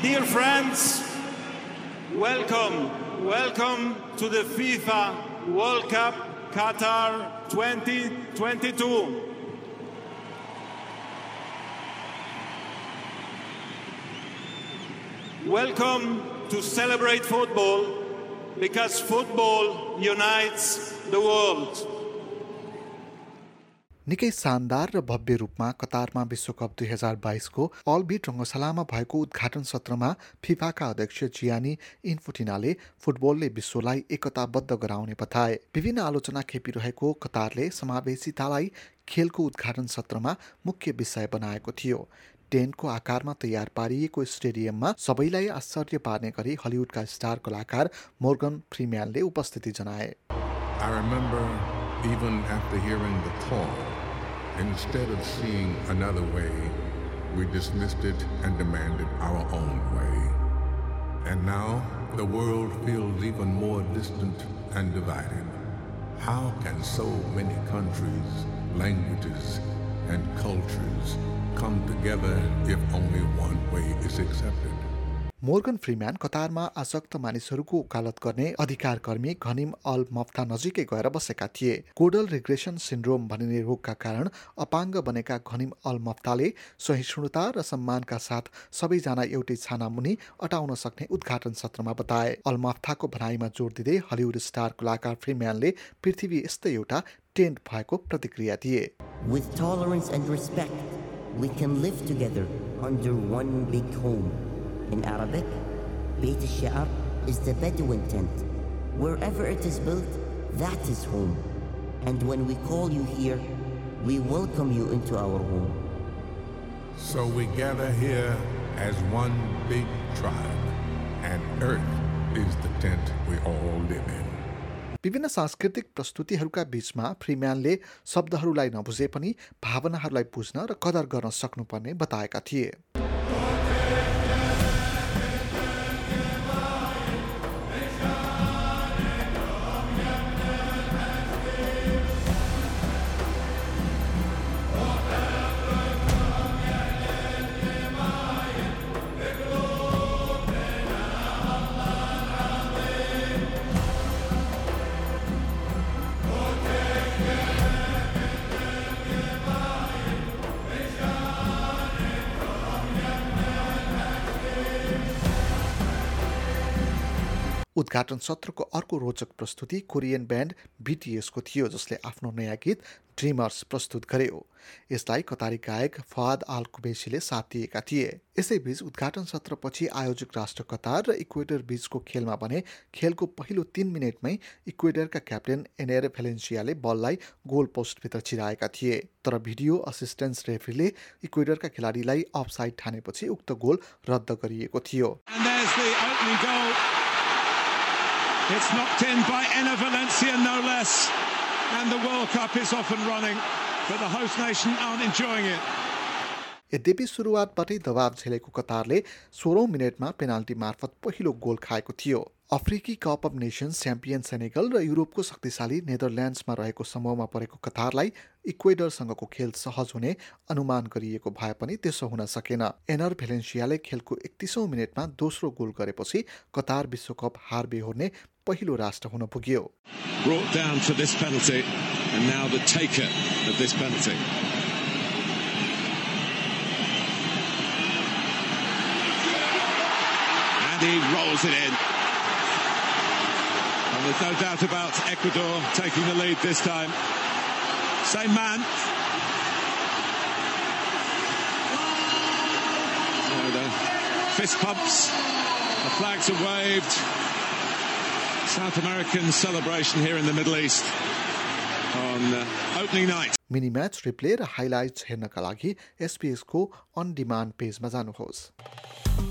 Dear friends, welcome, welcome to the FIFA World Cup Qatar 2022. Welcome to celebrate football because football unites the world. निकै शानदार र भव्य रूपमा कतारमा विश्वकप दुई हजार बाइसको अलबिट रङ्गशालामा भएको उद्घाटन सत्रमा फिफाका अध्यक्ष जियानी इन्फोटिनाले फुटबलले विश्वलाई एकताबद्ध गराउने बताए। विभिन्न आलोचना खेपिरहेको कतारले समावेशितालाई खेलको उद्घाटन सत्रमा मुख्य विषय बनाएको थियो। टेन्टको आकारमा तयार पारिएको स्टेडियममा सबैलाई आश्चर्य पार्ने गरी हलिउडका स्टार कलाकार मोर्गन फ्रिम्यानले उपस्थिति जनाए। I remember even after hearing the call, instead of seeing another way, we dismissed it and demanded our own way. And now the world feels even more distant and divided. How can so many countries, languages, and cultures come together if only one way is accepted? Morgan Freeman कतारमा आसक्त मानिसहरूको वकालत गर्ने अधिकार कर्मी घनिम all Miftah नजिकै गएर बसेका थिए। कोडल रिग्रेसन सिन्ड्रोम भनिने रोगका कारण अपाङ्ग बनेका घनिम अल मफ्ताले सहिष्णुता र सम्मानका साथ सबैजना एउटै छाना मुनि अटाउन सक्ने उद्घाटन सत्रमा बताए। अल मफ्ताको भनाइमा जोड दिँदै हलिउड स्टार कलाकार फ्रिम्यानले पृथ्वी यस्तै एउटा टेन्ट भएको प्रतिक्रिया दिए। We can live together under one big home. In Arabic, Beit al-Shi'ar is the Bedouin tent. Wherever it is built, that is home. And when we call you here, we welcome you into our home. So we gather here as one big tribe, and Earth is the tent we all live in. विभिन्न सांस्कृतिक प्रस्तुतिहरूका बीचमा फ्रिम्यानले शब्दहरूलाई नबुझे पनि भावनाहरूलाई बुझ्न र कदर गर्न सक्नुपर्ने बताएका थिए उद्घाटन सत्रको अर्को रोचक प्रस्तुति कोरियन ब्यान्ड बिटिएसको थियो जसले आफ्नो नयाँ गीत ड्रिमर्स प्रस्तुत गर्यो। यसलाई कतारी गायक फवाद आल कुबेसीले साथ दिएका थिए। यसैबीच उद्घाटन सत्रपछि आयोजक राष्ट्र कतार र इक्वेडर बीचको खेलमा भने खेलको पहिलो तीन मिनटमै इक्वेडरका क्याप्टेन एनएर भेलेन्सियाले बललाई गोल पोस्टभित्र छिराएका थिए। तर भिडियो असिस्टेन्स रेफ्रीले इक्वेडरका खेलाडीलाई अफसाइड ठानेपछि उक्त गोल रद्द गरिएको थियो। It's knocked in by Enna Valencia, no less. And the World Cup is off and running, but the host nation aren't enjoying it. यद्यपि सुरुवातबाटै दबाव झेलेको कतारले सोह्रौँ मिनटमा पेनाल्टी मार्फत पहिलो गोल खाएको थियो। अफ्रिकी cup of nations champion Senegal र युरोपको शक्तिशाली नेदरल्यान्ड्समा रहेको समूहमा परेको कतारलाई इक्वेडरसँगको खेल सहज हुने अनुमान गरिएको भए पनि त्यसो हुन सकेन। एनर भेलेन्सियाले खेलको एकतिसौँ मिनटमा दोस्रो गोल गरेपछि कतार विश्वकप हार बेहोर्ने पहिलो राष्ट्र हुन पुग्यो। he rolls it in. And there's no doubt about Ecuador taking the lead this time. Same man. There the fist pumps, the flags are waved. South American celebration here in the Middle East on uh, opening night. Mini match replay र highlights हेर्नका लागि एसपिएसको on demand पेजमा जानुहोस्